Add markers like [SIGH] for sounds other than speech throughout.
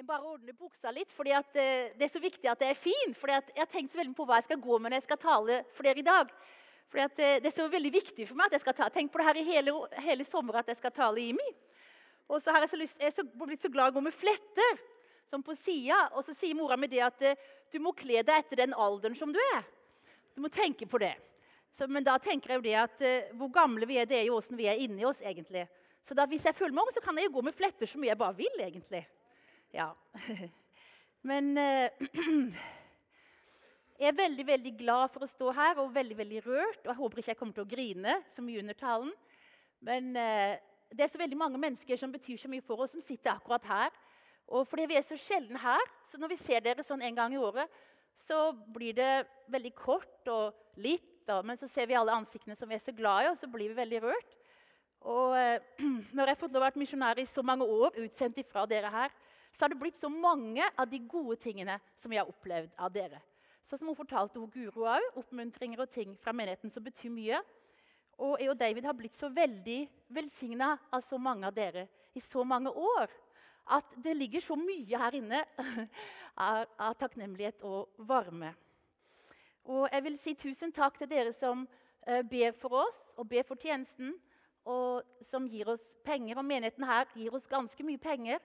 Jeg bare ordner buksa litt, fordi eh, det er så viktig at det er fin. Fordi jeg har tenkt så veldig på hva jeg skal gå med når jeg skal tale for dere i dag. Fordi eh, Det er så veldig viktig for meg at jeg skal ta. Tenk på det her i hele, hele sommer at jeg skal tale i meg. Og så har jeg, så lyst, jeg er blitt så glad i å gå med fletter som på sida. Og så sier mora mi det at eh, du må kle deg etter den alderen som du er. Du må tenke på det. Så, men da tenker jeg jo det at hvor gamle vi er, det er jo åssen vi er inni oss. egentlig. Så da, hvis jeg føler meg ung, så kan jeg jo gå med fletter så mye jeg bare vil. egentlig. Ja. [LAUGHS] Men eh, [CLEARS THROAT] jeg er veldig veldig glad for å stå her og veldig veldig rørt. Og jeg håper ikke jeg kommer til å grine så mye under talen. Men eh, det er så veldig mange mennesker som betyr så mye for oss, som sitter akkurat her. Og fordi vi er så sjelden her, så når vi ser dere sånn en gang i året, så blir det veldig kort og litt. men så ser vi alle ansiktene som vi er så glad i, og så blir vi veldig rørt. Og eh, [CLEARS THROAT] når jeg har fått lov å være misjonær i så mange år, utsendt ifra dere her, så har det blitt så mange av de gode tingene som jeg har opplevd av dere. Sånn som hun fortalte hun Guro òg. Oppmuntringer og ting fra menigheten som betyr mye. Og jeg og David har blitt så veldig velsigna av så mange av dere i så mange år at det ligger så mye her inne [LAUGHS] av, av takknemlighet og varme. Og jeg vil si tusen takk til dere som uh, ber for oss og ber for tjenesten som gir oss penger. Og menigheten her gir oss ganske mye penger,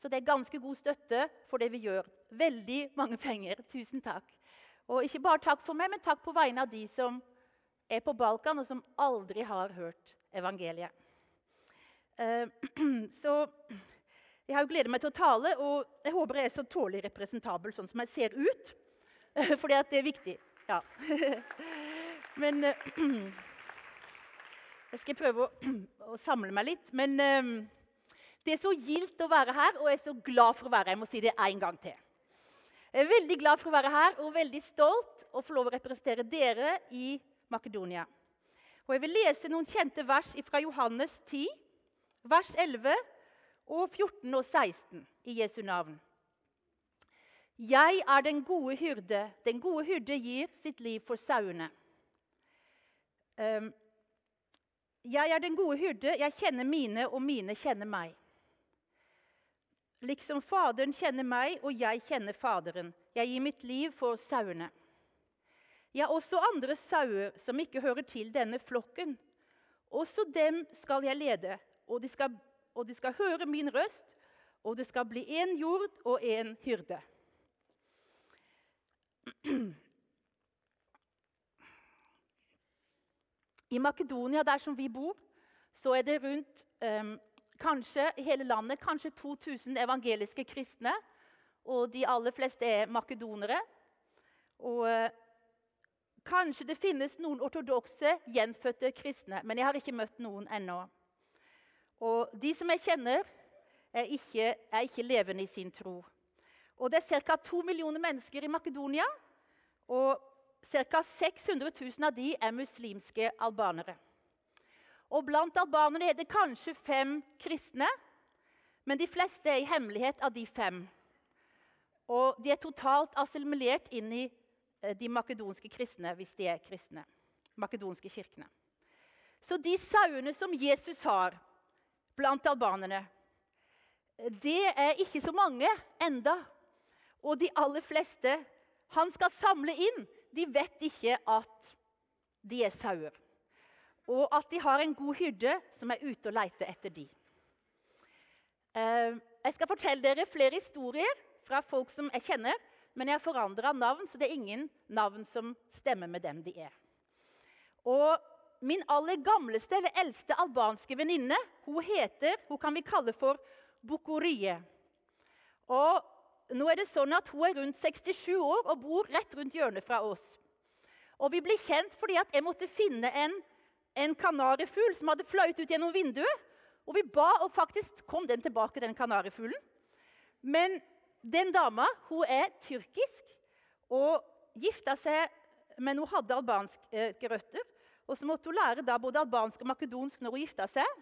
så det er ganske god støtte for det vi gjør. Veldig mange penger. Tusen takk. Og ikke bare takk for meg, men takk på vegne av de som er på Balkan, og som aldri har hørt evangeliet. Uh, [CLEARS THROAT] så jeg har jo gledet meg til å tale, og jeg håper jeg er så tålelig representabel sånn som jeg ser ut. [LAUGHS] For det er viktig. Ja. [LAUGHS] Men uh, [CLEARS THROAT] Jeg skal prøve å, å samle meg litt. Men um, det er så gildt å være her, og jeg er så glad for å være her. Jeg må si det en gang til. Jeg er veldig glad for å være her og veldig stolt å få lov å representere dere i Makedonia. Og Jeg vil lese noen kjente vers fra Johannes 10, vers 11 og 14 og 16 i Jesu navn. Jeg er den gode hyrde. Den gode hyrde gir sitt liv for sauene. Jeg er den gode hyrde, jeg kjenner mine, og mine kjenner meg. Liksom Faderen kjenner meg, og jeg kjenner Faderen. Jeg gir mitt liv for sauene. Jeg har også andre sauer som ikke hører til denne flokken. Også dem skal jeg lede, og de skal, og de skal høre min røst, og det skal bli én jord og én hyrde. I Makedonia, der som vi bor, så er det rundt um, kanskje i hele landet kanskje 2000 evangeliske kristne. Og de aller fleste er makedonere. Og uh, kanskje det finnes noen ortodokse, gjenfødte kristne, men jeg har ikke møtt noen ennå. Og de som jeg kjenner, er ikke, er ikke levende i sin tro. Og det er ca. to millioner mennesker i Makedonia. Og Ca. 600 000 av de er muslimske albanere. Og Blant albanerne er det kanskje fem kristne, men de fleste er i hemmelighet av de fem. Og de er totalt assimilert inn i eh, de makedonske kristne, hvis de er kristne. Makedonske kirkene. Så de sauene som Jesus har blant albanerne, det er ikke så mange enda. Og de aller fleste han skal samle inn de vet ikke at de er sauer. Og at de har en god hyrde som er ute og leter etter de. Eh, jeg skal fortelle dere flere historier fra folk som jeg kjenner. Men jeg har forandra navn, så det er ingen navn som stemmer med dem de er. Og min aller gamleste eller eldste albanske venninne hun heter hun kan vi kalle for Bukurie. Og nå er det sånn at Hun er rundt 67 år og bor rett rundt hjørnet fra oss. Og Vi ble kjent fordi at jeg måtte finne en, en kanarifugl som hadde fløyet ut gjennom vinduet. Og vi ba, og faktisk kom den tilbake, den kanarifuglen. Men den dama hun er tyrkisk og gifta seg men hun hadde albanske røtter. Og så måtte hun lære da både albansk og makedonsk når hun gifta seg.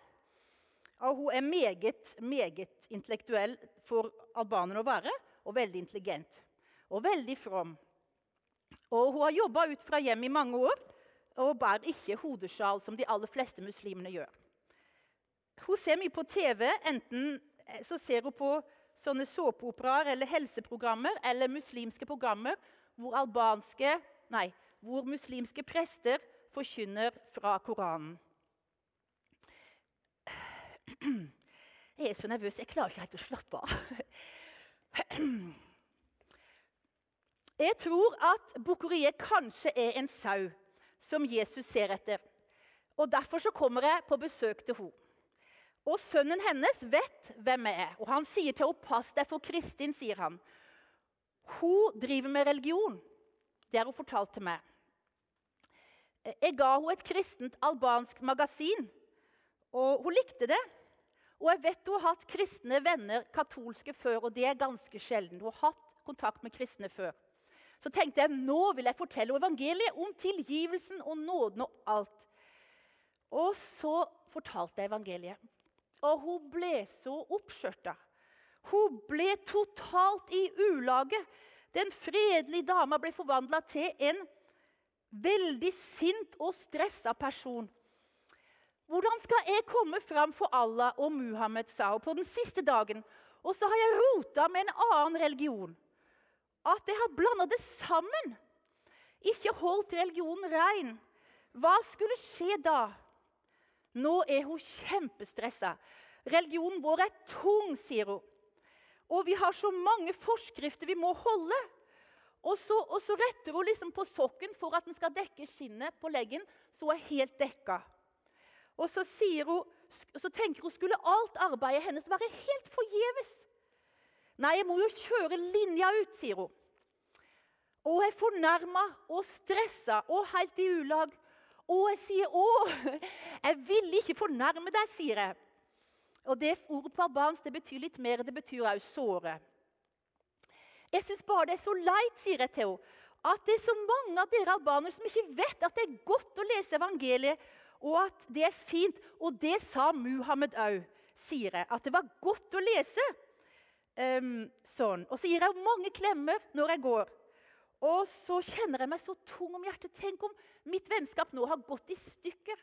Og hun er meget, meget intellektuell for albanerne å være og veldig intelligent. Og veldig from. Og Hun har jobba ut fra hjem i mange år og bærer ikke hodesjal, som de aller fleste muslimene gjør. Hun ser mye på TV. Enten så ser hun på sånne såpeoperaer eller helseprogrammer eller muslimske programmer hvor, albanske, nei, hvor muslimske prester forkynner fra Koranen. Jeg er så nervøs. Jeg klarer ikke helt å slappe av. [CLEARS THROAT] Jeg tror at bukkeriet kanskje er en sau som Jesus ser etter. Og Derfor så kommer jeg på besøk til henne. Og sønnen hennes vet hvem jeg er. Og han sier til henne 'pass deg for Kristin', sier han. Hun driver med religion. Det har hun fortalt til meg. Jeg ga henne et kristent albansk magasin, og hun likte det. Og jeg vet hun har hatt kristne venner, katolske, før, og det er ganske sjelden. Hun har hatt kontakt med kristne før. Så tenkte jeg nå vil jeg fortelle evangeliet om tilgivelsen og nåden og alt. Og så fortalte jeg evangeliet. Og hun ble så oppskjørta. Hun ble totalt i ulage. Den fredelige dama ble forvandla til en veldig sint og stressa person. Hvordan skal jeg komme fram for Allah og Muhammed, sa hun på den siste dagen. Og så har jeg rota med en annen religion. At jeg har blanda det sammen. Ikke holdt religionen rein. Hva skulle skje da? Nå er hun kjempestressa. Religionen vår er tung, sier hun. Og vi har så mange forskrifter vi må holde. Og så, og så retter hun liksom på sokken for at den skal dekke skinnet på leggen, så hun er helt dekka. Og så, hun, så tenker hun skulle alt arbeidet hennes være helt forgjeves. Nei, jeg må jo kjøre linja ut, sier hun. Og hun er fornærma og stressa og helt i ulag. Og jeg sier, 'Å, jeg ville ikke fornærme deg', sier jeg. Og det Ordet på albansk det betyr litt mer. Det betyr òg såre. Jeg syns bare det er så leit, sier jeg til henne, at det er så mange av dere albanere som ikke vet at det er godt å lese evangeliet, og at det er fint. Og det sa Muhammed òg, sier jeg. At det var godt å lese. Um, sånn. Og så gir jeg mange klemmer når jeg går. Og så kjenner jeg meg så tung om hjertet. Tenk om mitt vennskap nå har gått i stykker.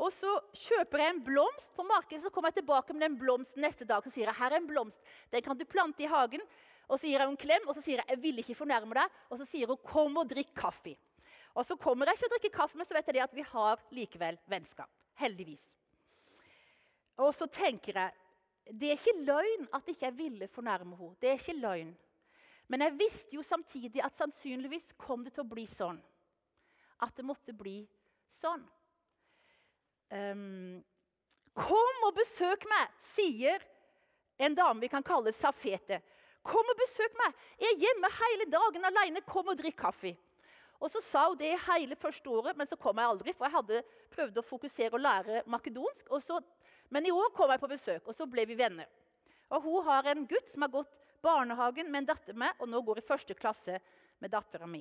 Og så kjøper jeg en blomst på markedet, så kommer jeg tilbake med den blomsten neste dag. Så sier jeg her er en blomst. Den kan du plante i hagen. Og så gir jeg henne en klem, og så sier jeg jeg vil ikke fornærme deg. Og så sier hun kom og drikk kaffe. Og så kommer jeg ikke og drikker kaffe, men så vet jeg at vi har likevel vennskap. Heldigvis. Og så tenker jeg det er ikke løgn at jeg ikke ville fornærme henne. Det er ikke løgn. Men jeg visste jo samtidig at sannsynligvis kom det til å bli sånn. At det måtte bli sånn. Um, kom og besøk meg, sier en dame vi kan kalle Safete. Kom og besøk meg. Jeg er hjemme hele dagen alene. Kom og drikk kaffe. Og så sa hun det hele første året, men så kom jeg aldri. For jeg hadde prøvd å fokusere og lære makedonsk. Så, men i år kom jeg på besøk, og så ble vi venner. Og Hun har en gutt som har gått barnehagen med en datter med, og nå går i første klasse med dattera mi.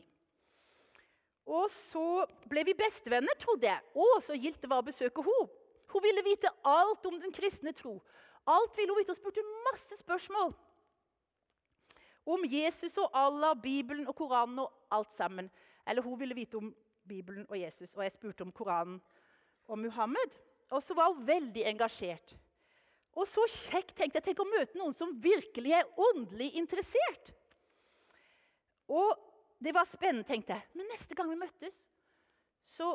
Og så ble vi bestevenner, trodde jeg. Å, så gildt det var å besøke henne. Hun ville vite alt om den kristne tro. Alt ville hun vite, og spurte masse spørsmål. Om Jesus og Allah, Bibelen og Koranen og alt sammen. Eller hun ville vite om Bibelen og Jesus, og jeg spurte om Koranen og Muhammed. Og så var hun veldig engasjert. Og så kjekt tenkte jeg. Tenk å møte noen som virkelig er åndelig interessert. Og det var spennende, tenkte jeg. Men neste gang vi møttes, så,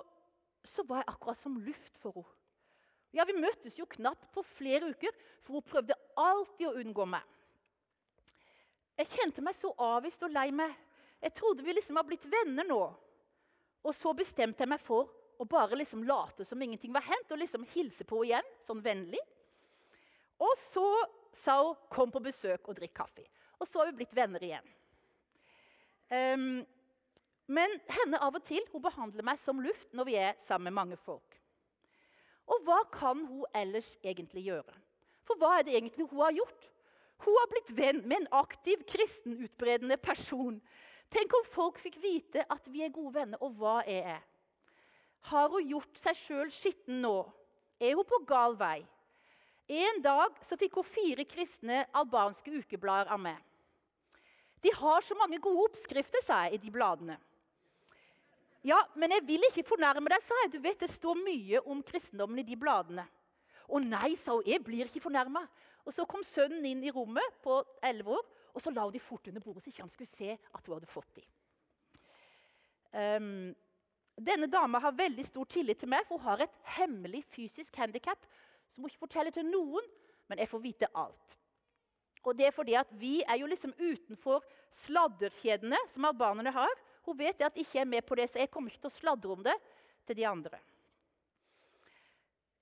så var jeg akkurat som luft for henne. Ja, Vi møttes jo knapt på flere uker, for hun prøvde alltid å unngå meg. Jeg kjente meg så avvist og lei meg. Jeg trodde vi liksom var blitt venner nå. Og så bestemte jeg meg for å bare liksom late som ingenting var hendt, og liksom hilse på igjen, sånn vennlig. Og så sa hun 'kom på besøk og drikk kaffe'. Og så har vi blitt venner igjen. Um, men henne av og til hun behandler meg som luft når vi er sammen med mange folk. Og hva kan hun ellers egentlig gjøre? For hva er det egentlig hun har gjort? Hun har blitt venn med en aktiv, kristenutbredende person. Tenk om folk fikk vite at vi er gode venner, og hva er jeg? Har hun gjort seg sjøl skitten nå? Er hun på gal vei? En dag så fikk hun fire kristne albanske ukeblader av meg. De har så mange gode oppskrifter, sa jeg, i de bladene. Ja, men jeg vil ikke fornærme deg, sa jeg. Du vet, Det står mye om kristendommen i de bladene. Å nei, sa hun. Jeg blir ikke fornærma. Og Så kom sønnen inn i rommet på 11 år, og så la hun de fort under bordet, så ikke han skulle se at hun hadde fått de. Um, denne dama har veldig stor tillit til meg, for hun har et hemmelig fysisk handikap som hun ikke forteller til noen, men jeg får vite alt. Og det er fordi at Vi er jo liksom utenfor sladderkjedene som albanerne har. Hun vet at jeg ikke er med på det, så jeg kommer ikke til å sladre om det til de andre.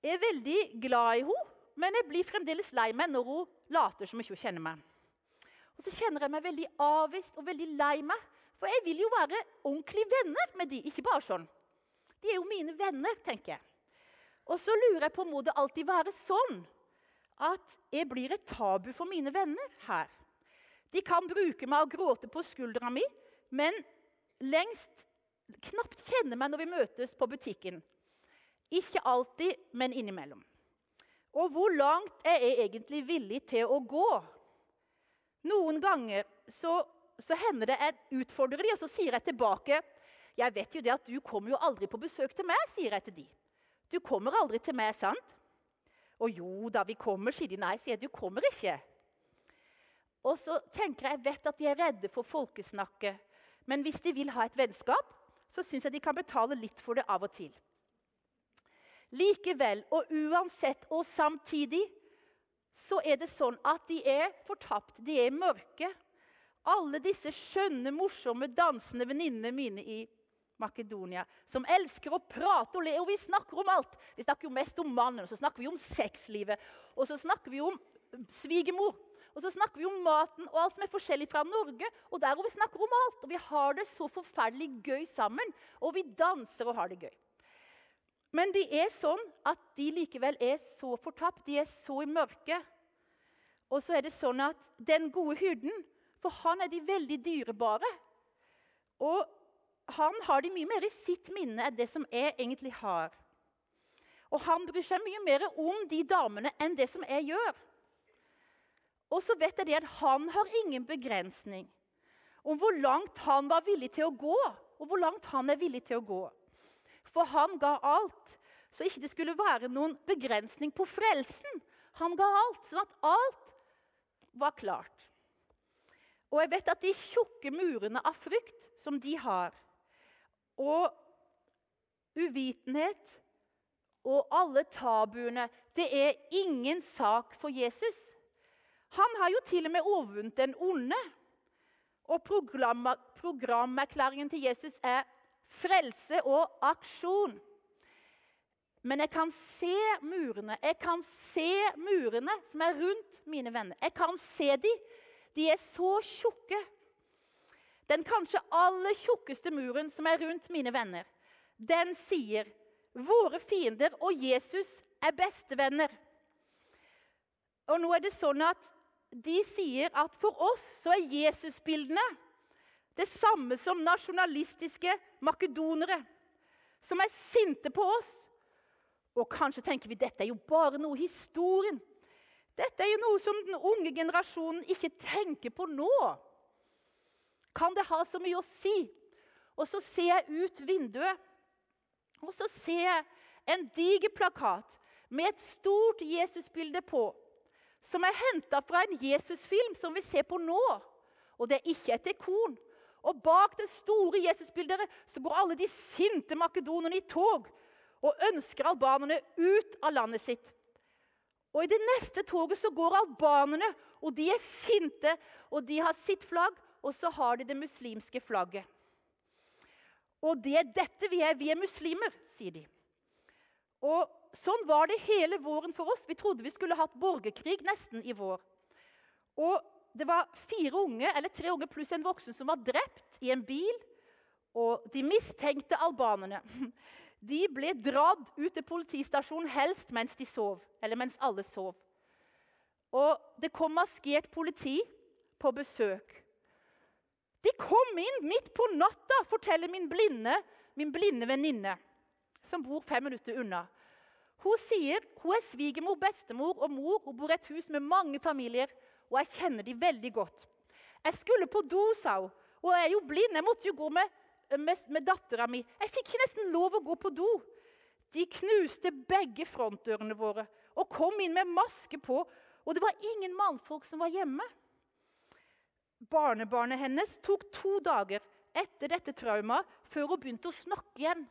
Jeg er veldig glad i henne, men jeg blir fremdeles lei meg når hun later som hun ikke kjenner meg. Så kjenner jeg meg veldig avvist og veldig lei meg. For jeg vil jo være ordentlige venner med de, ikke bare sånn. De er jo mine venner, tenker jeg. Og så lurer jeg på må det alltid være sånn at jeg blir et tabu for mine venner her. De kan bruke meg og gråte på skuldra mi, men lengst knapt kjenner meg når vi møtes på butikken. Ikke alltid, men innimellom. Og hvor langt er jeg egentlig villig til å gå? Noen ganger så, så hender det jeg utfordrer de, og så sier jeg tilbake Jeg vet jo det at du kommer jo aldri på besøk til meg, sier jeg til de. Du kommer aldri til meg, sant? Og jo da, vi kommer, sier de. Nei, sier jeg. Du kommer ikke. Og så tenker jeg jeg vet at de er redde for folkesnakket. Men hvis de vil ha et vennskap, så syns jeg de kan betale litt for det av og til. Likevel og uansett og samtidig så er det sånn at de er fortapt. De er mørke. Alle disse skjønne, morsomme, dansende venninnene mine i Makedonia, som elsker å prate og le. Og vi snakker om alt. Vi snakker jo mest om mannen, og så snakker vi om sexlivet. Og så snakker vi om svigermor. Og så snakker vi om maten og alt som er forskjellig fra Norge. Og der hvor vi snakker om alt. Og vi har det så forferdelig gøy sammen. Og vi danser og har det gøy. Men det er sånn at de likevel er så fortapt. De er så i mørket. Og så er det sånn at den gode hyrden, for han er de veldig dyrebare. Og han har de mye mer i sitt minne enn det som jeg egentlig har. Og han bryr seg mye mer om de damene enn det som jeg gjør. Og så vet jeg det at han har ingen begrensning om hvor langt han var villig til å gå, og hvor langt han er villig til å gå. For han ga alt, så ikke det skulle være noen begrensning på frelsen. Han ga alt, sånn at alt var klart. Og jeg vet at de tjukke murene av frykt som de har, og uvitenhet og alle tabuene, det er ingen sak for Jesus. Han har jo til og med overvunnet den onde. Og program, programerklæringen til Jesus er frelse og aksjon. Men jeg kan se murene. Jeg kan se murene som er rundt mine venner. Jeg kan se dem. De er så tjukke. Den kanskje aller tjukkeste muren som er rundt mine venner, den sier våre fiender og Jesus er bestevenner. Og nå er det sånn at De sier at for oss så er Jesusbildene det samme som nasjonalistiske makedonere som er sinte på oss. Og kanskje tenker vi dette er jo bare noe historien. Dette er jo noe som den unge generasjonen ikke tenker på nå. Kan det ha så mye å si? Og så ser jeg ut vinduet, og så ser jeg en diger plakat med et stort Jesusbilde på, som er henta fra en Jesusfilm som vi ser på nå. Og det er ikke et ikon. Og bak det store Jesusbildet så går alle de sinte makedonerne i tog og ønsker albanerne ut av landet sitt. Og I det neste toget så går albanerne, og de er sinte. Og de har sitt flagg, og så har de det muslimske flagget. Og det er dette vi er. Vi er muslimer, sier de. Og Sånn var det hele våren for oss. Vi trodde vi skulle hatt borgerkrig nesten i vår. Og det var fire unge, eller tre unge pluss en voksen som var drept i en bil. Og de mistenkte albanerne [LAUGHS] de ble dratt ut til politistasjonen helst mens de sov. Eller mens alle sov. Og det kom maskert politi på besøk. De kom inn midt på natta, forteller min blinde, min blinde venninne, som bor fem minutter unna. Hun sier hun er svigermor, bestemor og mor. Hun bor i et hus med mange familier og jeg kjenner de veldig godt. Jeg skulle på do, sa hun. Og jeg er jo blind. Jeg måtte jo gå med, med, med dattera mi. Jeg fikk ikke nesten lov å gå på do. De knuste begge frontdørene våre og kom inn med maske på. Og det var ingen mannfolk som var hjemme. Barnebarnet hennes tok to dager etter dette traumet før hun begynte å snakke igjen.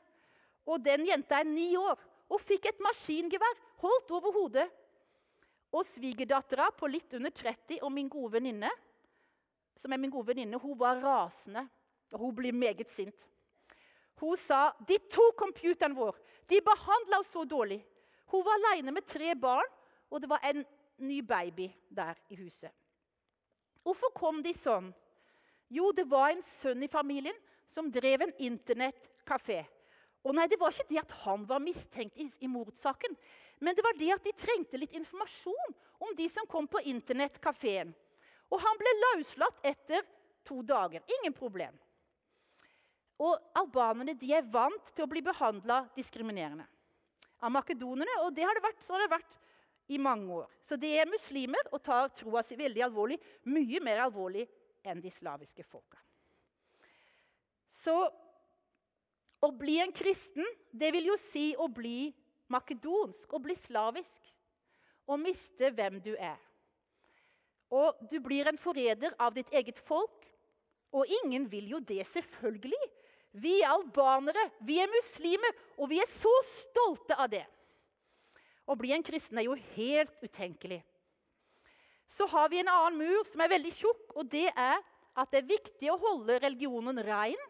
Og den jenta er ni år og fikk et maskingevær holdt over hodet. Og svigerdattera på litt under 30 og min gode venninne, som er min gode venninne, hun var rasende. Og hun blir meget sint. Hun sa de tok computeren vår. De behandla oss så dårlig. Hun var aleine med tre barn, og det var en ny baby der i huset. Hvorfor kom de sånn? Jo, det var en sønn i familien som drev en internettkafé. Og nei, Det var ikke det at han var mistenkt i, i mordsaken, men det var det at de trengte litt informasjon om de som kom på internettkafeen. Og han ble løslatt etter to dager. Ingen problem. Og albanerne de er vant til å bli behandla diskriminerende av makedonerne. Og det har det vært, så har det vært i mange år. Så de er muslimer og tar troa si veldig alvorlig. Mye mer alvorlig enn de slaviske folka. Så å bli en kristen, det vil jo si å bli makedonsk, og bli slavisk. og miste hvem du er. Og du blir en forræder av ditt eget folk. Og ingen vil jo det, selvfølgelig. Vi er albanere, vi er muslimer, og vi er så stolte av det. Å bli en kristen er jo helt utenkelig. Så har vi en annen mur som er veldig tjukk, og det er at det er viktig å holde religionen rein.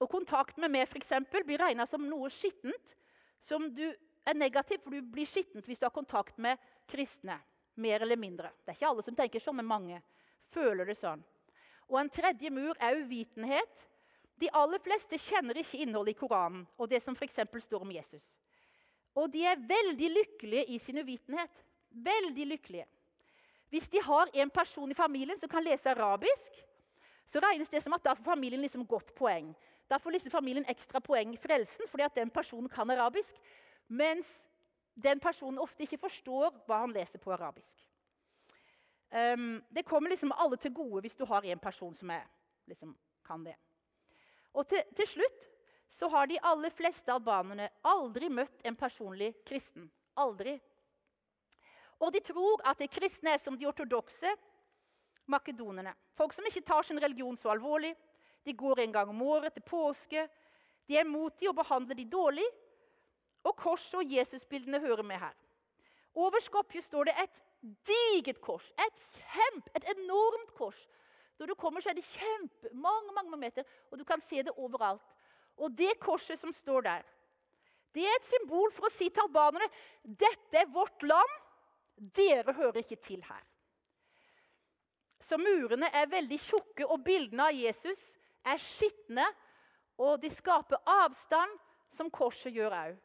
Og kontakt med meg for eksempel, blir regna som noe skittent. Som du er negativ, for du blir skittent hvis du har kontakt med kristne. Mer eller mindre. Det er ikke alle som tenker sånn, men mange føler det sånn. Og en tredje mur er uvitenhet. De aller fleste kjenner ikke innholdet i Koranen og det som f.eks. står om Jesus. Og de er veldig lykkelige i sin uvitenhet. Veldig lykkelige. Hvis de har en person i familien som kan lese arabisk, så regnes det som at da får familien liksom godt poeng. Da får disse familien ekstra poeng frelsen fordi at den personen kan arabisk. Mens den personen ofte ikke forstår hva han leser på arabisk. Um, det kommer liksom alle til gode hvis du har en person som er, liksom, kan det. Og til, til slutt så har de aller fleste albanerne aldri møtt en personlig kristen. Aldri. Og de tror at de kristne er som de ortodokse makedonerne. Folk som ikke tar sin religion så alvorlig. De går en gang om året til påske. De er motige og behandler de dårlig. Og korset og Jesusbildene hører med her. Over Skopje står det et digert kors. Et kjempe, et enormt kors når du kommer, så er det kjempe, mange, mange meter, og du kan se det overalt. Og det korset som står der, det er et symbol for å si til albanerne dette er vårt land. Dere hører ikke til her. Så murene er veldig tjukke, og bildene av Jesus er skitne. Og de skaper avstand, som korset gjør òg.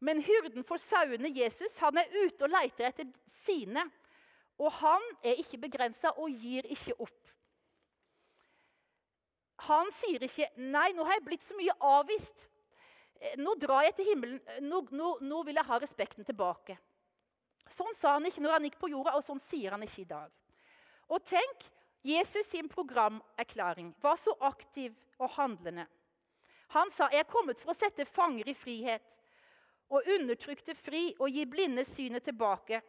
Men hyrden for sauene, Jesus, han er ute og leter etter sine. Og han er ikke begrensa og gir ikke opp. Han sier ikke 'Nei, nå har jeg blitt så mye avvist. Nå drar jeg til himmelen. Nå, nå, nå vil jeg ha respekten tilbake.' Sånn sa han ikke når han gikk på jorda, og sånn sier han ikke i dag. Og tenk, Jesus sin programerklæring var så aktiv og handlende. Han sa, 'Jeg er kommet for å sette fanger i frihet' og undertrykte fri og gi blinde synet tilbake.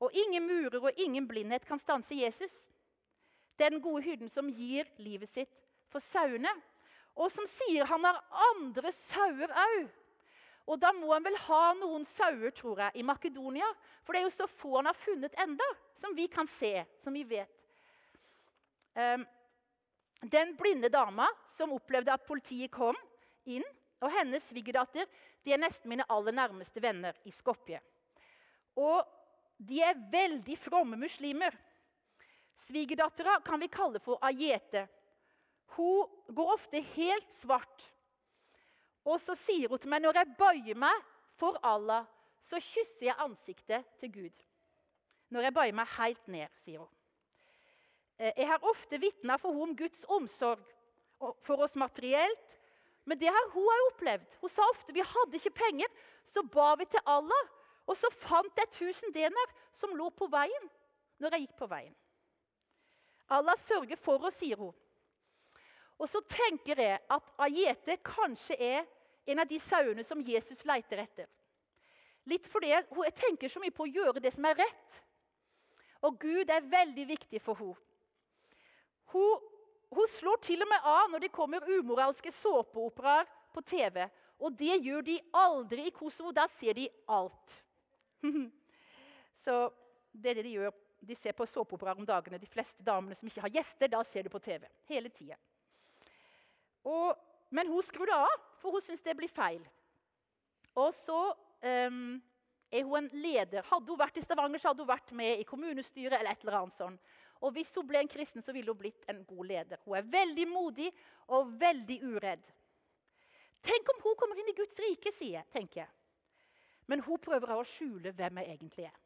Og ingen murer og ingen blindhet kan stanse Jesus. Den gode hyrden som gir livet sitt for sauene. Og som sier han har andre sauer òg. Og da må han vel ha noen sauer, tror jeg, i Makedonia. For det er jo så få han har funnet enda, som vi kan se, som vi vet. Um, den blinde dama som opplevde at politiet kom inn, og hennes svigerdatter de er nesten mine aller nærmeste venner i Skopje. Og de er veldig fromme muslimer. Svigerdattera kan vi kalle for Ajete. Hun går ofte helt svart. Og så sier hun til meg når jeg bøyer meg for Allah, så kysser jeg ansiktet til Gud. Når jeg bøyer meg helt ned, sier hun. Eh, jeg har ofte vitna for henne om Guds omsorg for oss materielt. Men det har hun òg opplevd. Hun sa ofte vi hadde ikke penger. Så ba vi til Allah, og så fant jeg 1000 dener som lå på veien. når jeg gikk på veien. Allah sørger for oss, sier hun. Og så tenker jeg at Ajete kanskje er en av de sauene som Jesus leiter etter. Litt fordi jeg, jeg tenker så mye på å gjøre det som er rett. Og Gud er veldig viktig for henne. Hun, hun slår til og med av når det kommer umoralske såpeoperaer på TV. Og det gjør de aldri i Kosovo. Da ser de alt. [LAUGHS] så det er det de gjør. De ser på såpeoperaer om dagene. De fleste damene som ikke har gjester, da ser de på TV. Hele tida. Men hun skrur det av, for hun syns det blir feil. Og så um, er hun en leder. Hadde hun vært i Stavanger, så hadde hun vært med i kommunestyret. eller et eller annet sånt. Og hvis hun ble en kristen, så ville hun blitt en god leder. Hun er veldig modig og veldig uredd. Tenk om hun kommer inn i Guds rike, sier tenker jeg. Men hun prøver å skjule hvem jeg egentlig er.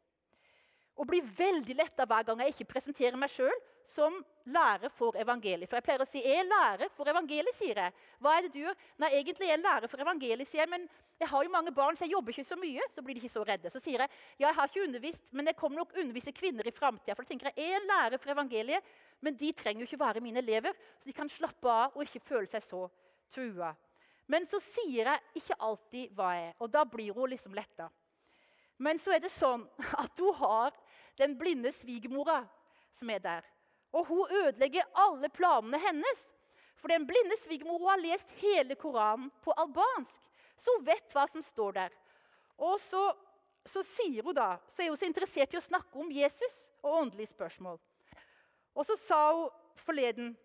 Og blir veldig letta hver gang jeg ikke presenterer meg sjøl som lærer for evangeliet. For jeg pleier å si 'jeg er lærer for evangeliet', sier jeg. Hva er det du gjør? Nei, egentlig er jeg lærer for evangeliet, sier jeg. Men jeg har jo mange barn, så jeg jobber ikke så mye. Så blir de ikke så redde. Så sier jeg ja, jeg har ikke undervist, men jeg kommer nok undervise kvinner i framtida. For da tenker jeg, jeg er en lærer for evangeliet, men de trenger jo ikke være mine elever. Så de kan slappe av og ikke føle seg så trua. Men så sier jeg ikke alltid hva jeg er, og da blir hun liksom letta. Men så er det sånn [LAUGHS] at hun har den blinde svigermora som er der. Og hun ødelegger alle planene hennes. For den blinde svigermora har lest hele Koranen på albansk, så hun vet hva som står der. Og så, så hun da, så er hun så interessert i å snakke om Jesus og åndelige spørsmål. Og så sa hun forleden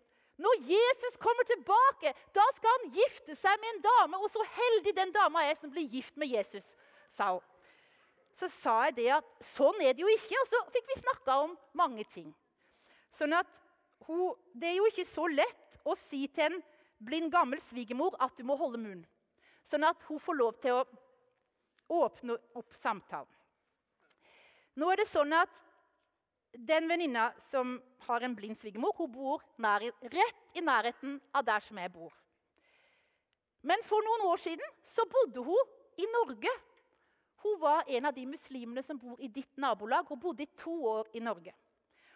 når Jesus kommer tilbake, da skal han gifte seg med en dame. Og så heldig den dama er som blir gift med Jesus, sa hun. Så sa jeg det at sånn er det jo ikke. Og så fikk vi snakka om mange ting. Sånn at hun, Det er jo ikke så lett å si til en blind, gammel svigermor at du må holde munn. Sånn at hun får lov til å åpne opp samtalen. Nå er det sånn at den venninna som har en blind svigermor, hun bor nær, rett i nærheten av der som jeg bor. Men for noen år siden så bodde hun i Norge. Hun var en av de muslimene som bor i ditt nabolag. Hun bodde i to år i Norge.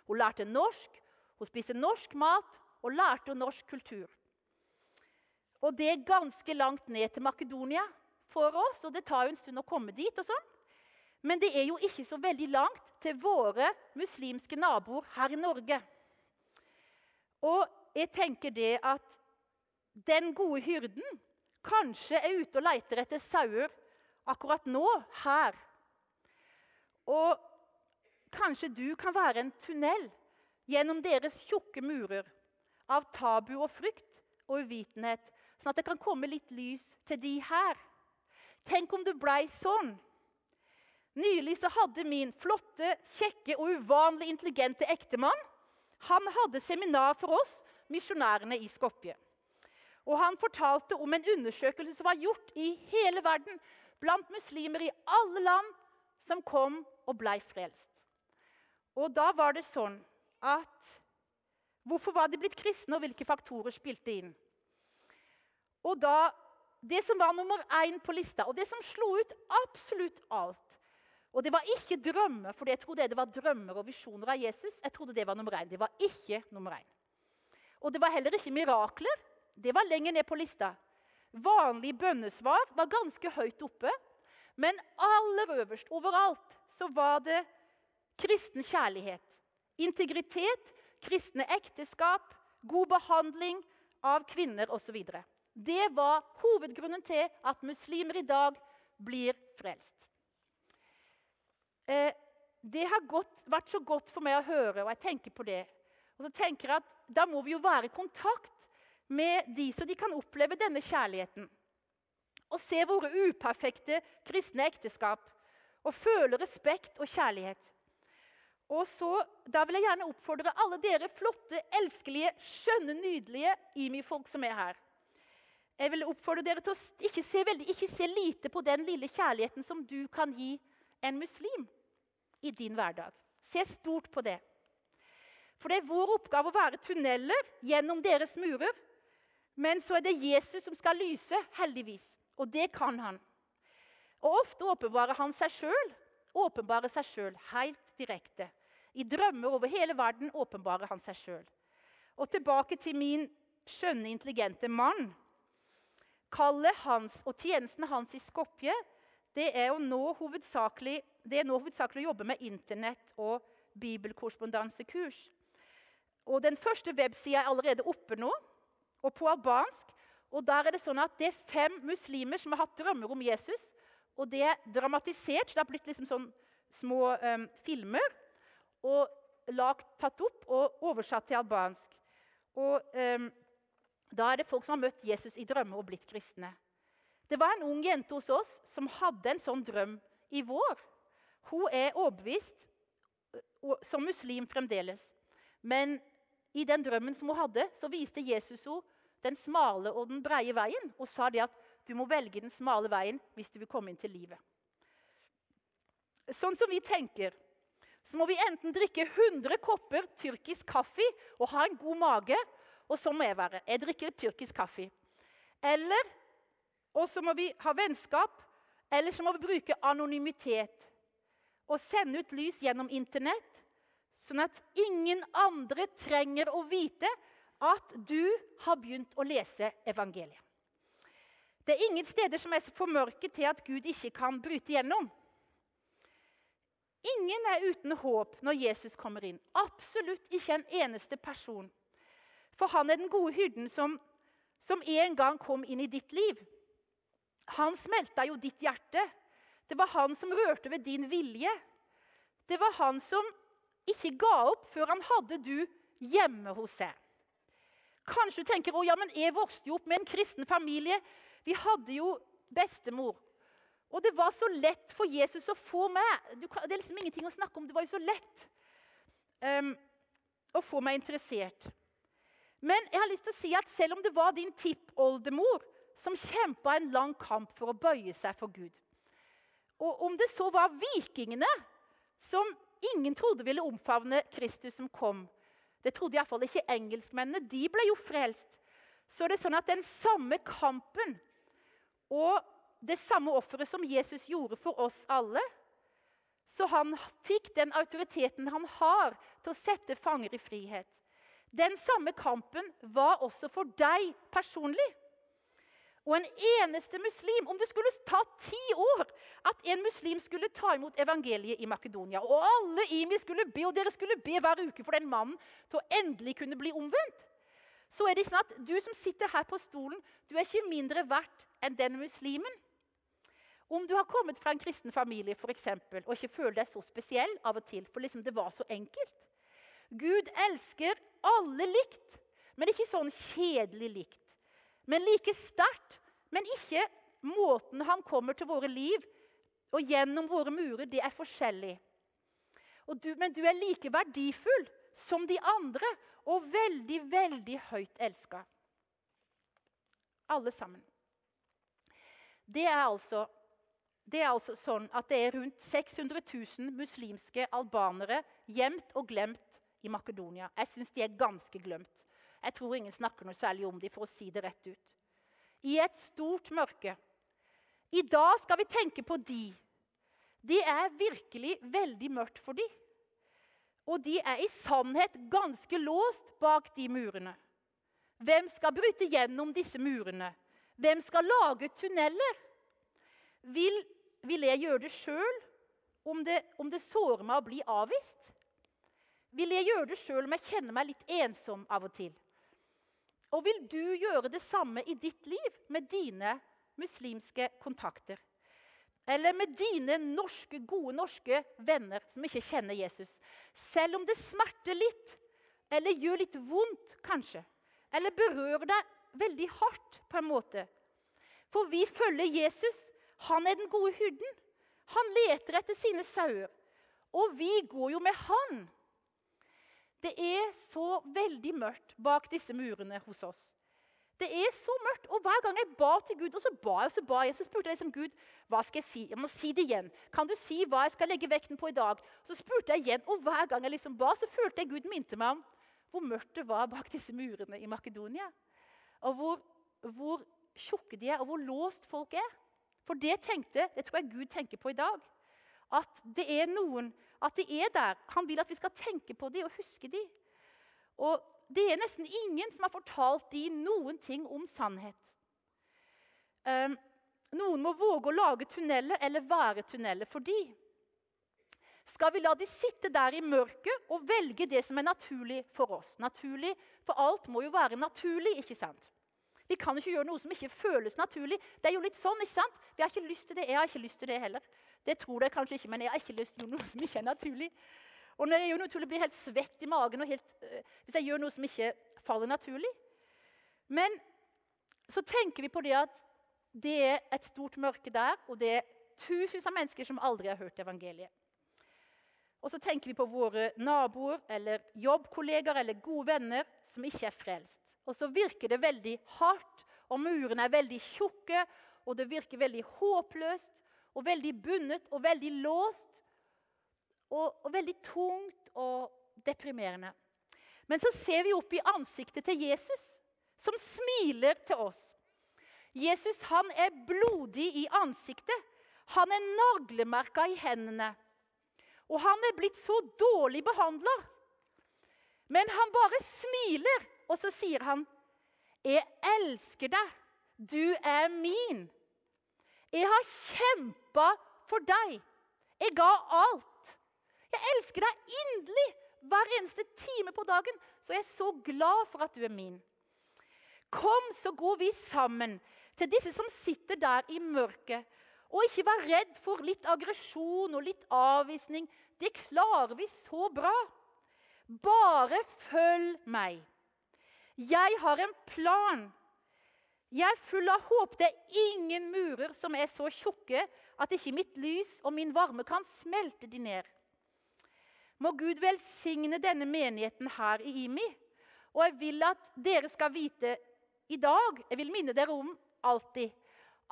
Hun lærte norsk, hun spiste norsk mat og lærte norsk kultur. Og det er ganske langt ned til Makedonia for oss, og det tar jo en stund å komme dit. og sånn. Men det er jo ikke så veldig langt til våre muslimske naboer her i Norge. Og jeg tenker det at den gode hyrden kanskje er ute og leiter etter sauer akkurat nå, her. Og Kanskje du kan være en tunnel gjennom deres tjukke murer av tabu og frykt og uvitenhet, sånn at det kan komme litt lys til de her. Tenk om det blei sånn. Nylig så hadde min flotte, kjekke og uvanlig intelligente ektemann han hadde seminar for oss misjonærene i Skopje. Og Han fortalte om en undersøkelse som var gjort i hele verden blant muslimer i alle land som kom og blei frelst. Og da var det sånn at Hvorfor var de blitt kristne, og hvilke faktorer spilte inn? Og da, Det som var nummer én på lista, og det som slo ut absolutt alt Og det var ikke drømmer, for jeg trodde det var drømmer og visjoner av Jesus. Jeg trodde Det var nummer én. Det var ikke nummer én. Og det var heller ikke mirakler. Det var lenger ned på lista. Vanlige bønnesvar var ganske høyt oppe. Men aller øverst, overalt, så var det kristen kjærlighet, integritet, kristne ekteskap, god behandling av kvinner osv. Det var hovedgrunnen til at muslimer i dag blir frelst. Eh, det har gått, vært så godt for meg å høre, og jeg tenker på det. Og så tenker jeg at Da må vi jo være i kontakt med de, så de kan oppleve denne kjærligheten. Og se våre uperfekte kristne ekteskap og føle respekt og kjærlighet. Og så, Da vil jeg gjerne oppfordre alle dere flotte, elskelige, skjønne, nydelige IMI-folk som er her. Jeg vil oppfordre dere til å ikke se, veldig, ikke se lite på den lille kjærligheten som du kan gi en muslim i din hverdag. Se stort på det. For det er vår oppgave å være tunneler gjennom deres murer. Men så er det Jesus som skal lyse, heldigvis. Og det kan han. Og ofte åpenbarer han seg sjøl åpenbarer seg sjøl helt direkte. I drømmer over hele verden åpenbarer han seg sjøl. Og tilbake til min skjønne, intelligente mann. Kallet hans og tjenestene hans i Skopje det er, nå det er nå hovedsakelig å jobbe med Internett og bibelkorrespondansekurs. Og Den første websida er allerede oppe nå, og på albansk. Og der er Det sånn at det er fem muslimer som har hatt drømmer om Jesus. Og det er dramatisert, så det har blitt liksom sånn små um, filmer. Og lagt, tatt opp og oversatt til albansk. Og um, Da er det folk som har møtt Jesus i drømmer og blitt kristne. Det var en ung jente hos oss som hadde en sånn drøm i vår. Hun er overbevist som muslim fremdeles. Men i den drømmen som hun hadde, så viste Jesus henne den smale og den breie veien og sa det at du må velge den smale veien hvis du vil komme inn til livet. Sånn som vi tenker, så må vi enten drikke 100 kopper tyrkisk kaffe og ha en god mage. Og så må jeg være. Jeg drikker tyrkisk kaffe. Eller og så må vi ha vennskap. Eller så må vi bruke anonymitet og sende ut lys gjennom Internett, sånn at ingen andre trenger å vite at du har begynt å lese evangeliet. Det er ingen steder som er for mørke til at Gud ikke kan bryte gjennom. Ingen er uten håp når Jesus kommer inn. Absolutt ikke en eneste person. For han er den gode hyrden som, som en gang kom inn i ditt liv. Han smelta jo ditt hjerte. Det var han som rørte ved din vilje. Det var han som ikke ga opp før han hadde du hjemme hos seg. Kanskje du tenker å ja, men jeg vokste jo opp med en kristen familie. Vi hadde jo bestemor. Og det var så lett for Jesus å få meg Det er liksom ingenting å snakke om. Det var jo så lett um, å få meg interessert. Men jeg har lyst til å si at selv om det var din tippoldemor som kjempa en lang kamp for å bøye seg for Gud Og om det så var vikingene, som ingen trodde ville omfavne Kristus som kom Det trodde iallfall ikke engelskmennene. De ble jo frelst. Så det er sånn at den samme kampen og det samme offeret som Jesus gjorde for oss alle. Så han fikk den autoriteten han har til å sette fanger i frihet. Den samme kampen var også for deg personlig. Og en eneste muslim Om det skulle ta ti år at en muslim skulle ta imot evangeliet i Makedonia, og alle IMI skulle be, og dere skulle be hver uke for den mannen til å endelig kunne bli omvendt, så er det sånn at du som sitter her på stolen, du er ikke mindre verdt enn den muslimen. Om du har kommet fra en kristen familie for eksempel, og ikke føler deg så spesiell av og til, for liksom det var så enkelt. Gud elsker alle likt, men ikke sånn kjedelig likt. Men like sterkt, men ikke måten han kommer til våre liv og gjennom våre murer, det er forskjellig. Du, men du er like verdifull som de andre og veldig, veldig høyt elska. Alle sammen. Det er altså det er altså sånn at det er rundt 600 000 muslimske albanere gjemt og glemt i Makedonia. Jeg syns de er ganske glemt. Jeg tror ingen snakker noe særlig om dem, for å si det rett ut. I et stort mørke. I dag skal vi tenke på de. Det er virkelig veldig mørkt for de. Og de er i sannhet ganske låst bak de murene. Hvem skal bryte gjennom disse murene? Hvem skal lage tunneler? Vil vil jeg gjøre det sjøl om, om, det sårer meg å bli avvist? Vil jeg gjøre det sjøl om jeg kjenner meg litt ensom av og til? Og vil du gjøre det samme i ditt liv med dine muslimske kontakter? Eller med dine norske, gode norske venner som ikke kjenner Jesus? Selv om det smerter litt, eller gjør litt vondt, kanskje. Eller berører deg veldig hardt, på en måte. For vi følger Jesus. Han er den gode hyrden. Han leter etter sine sauer. Og vi går jo med han. Det er så veldig mørkt bak disse murene hos oss. Det er så mørkt. Og hver gang jeg ba til Gud, og så ba jeg, og så ba jeg, så spurte jeg liksom Gud hva skal jeg si. Jeg må si det igjen. Kan du si hva jeg skal legge vekten på i dag? Så spurte jeg igjen, og hver gang jeg liksom ba, så følte jeg Gud minte meg om hvor mørkt det var bak disse murene i Makedonia. Og hvor, hvor tjukke de er, og hvor låst folk er. For det tenkte, det tror jeg Gud tenker på i dag. At det er noen, at de er der. Han vil at vi skal tenke på dem og huske dem. Og det er nesten ingen som har fortalt dem noen ting om sannhet. Um, noen må våge å lage tunneler eller være tunneler for de. Skal vi la de sitte der i mørket og velge det som er naturlig for oss? Naturlig, For alt må jo være naturlig, ikke sant? Vi kan ikke gjøre noe som ikke føles naturlig. Det er jo litt sånn, ikke sant? Vi har ikke lyst til det. Jeg har ikke lyst til det heller. Det tror dere kanskje ikke, men jeg har ikke lyst til å gjøre noe som ikke er naturlig. Og når jeg gjør noe naturlig, blir jeg helt svett i magen helt, øh, hvis jeg gjør noe som ikke faller naturlig. Men så tenker vi på det at det er et stort mørke der, og det er tusenvis av mennesker som aldri har hørt evangeliet. Og så tenker vi på våre naboer eller jobbkollegaer eller gode venner som ikke er frelst. Og så virker det veldig hardt, og murene er veldig tjukke, og det virker veldig håpløst og veldig bundet og veldig låst. Og, og veldig tungt og deprimerende. Men så ser vi opp i ansiktet til Jesus, som smiler til oss. Jesus han er blodig i ansiktet. Han er naglemerka i hendene. Og han er blitt så dårlig behandla. Men han bare smiler, og så sier han, 'Jeg elsker deg. Du er min.' 'Jeg har kjempa for deg. Jeg ga alt.' 'Jeg elsker deg inderlig hver eneste time på dagen, så jeg er så glad for at du er min.' Kom, så går vi sammen til disse som sitter der i mørket og ikke vær redd for litt aggresjon og litt avvisning. Det klarer vi så bra. Bare følg meg. Jeg har en plan. Jeg er full av håp. Det er ingen murer som er så tjukke at ikke mitt lys og min varme kan smelte de ned. Må Gud velsigne denne menigheten her i IMI. Og jeg vil at dere skal vite i dag Jeg vil minne dere om alltid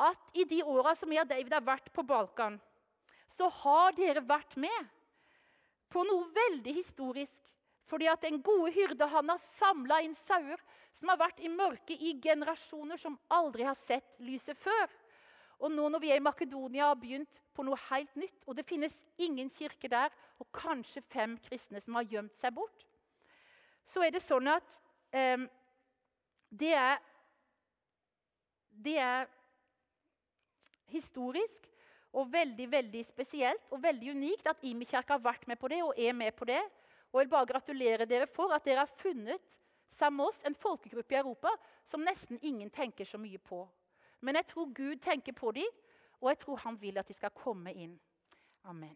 at i de åra som jeg og David har vært på Balkan, så har dere vært med på noe veldig historisk. Fordi at den gode hyrde han har samla inn sauer som har vært i mørket i generasjoner, som aldri har sett lyset før. Og nå når vi er i Makedonia, har begynt på noe helt nytt. Og det finnes ingen kirke der, og kanskje fem kristne som har gjemt seg bort. Så er det sånn at eh, det er Det er historisk og veldig veldig spesielt og veldig unikt at Imi-kirka har vært med på det og er med på det. Og jeg vil bare gratulere dere for at dere har funnet sammen med oss en folkegruppe i Europa som nesten ingen tenker så mye på. Men jeg tror Gud tenker på dem, og jeg tror han vil at de skal komme inn. Amen.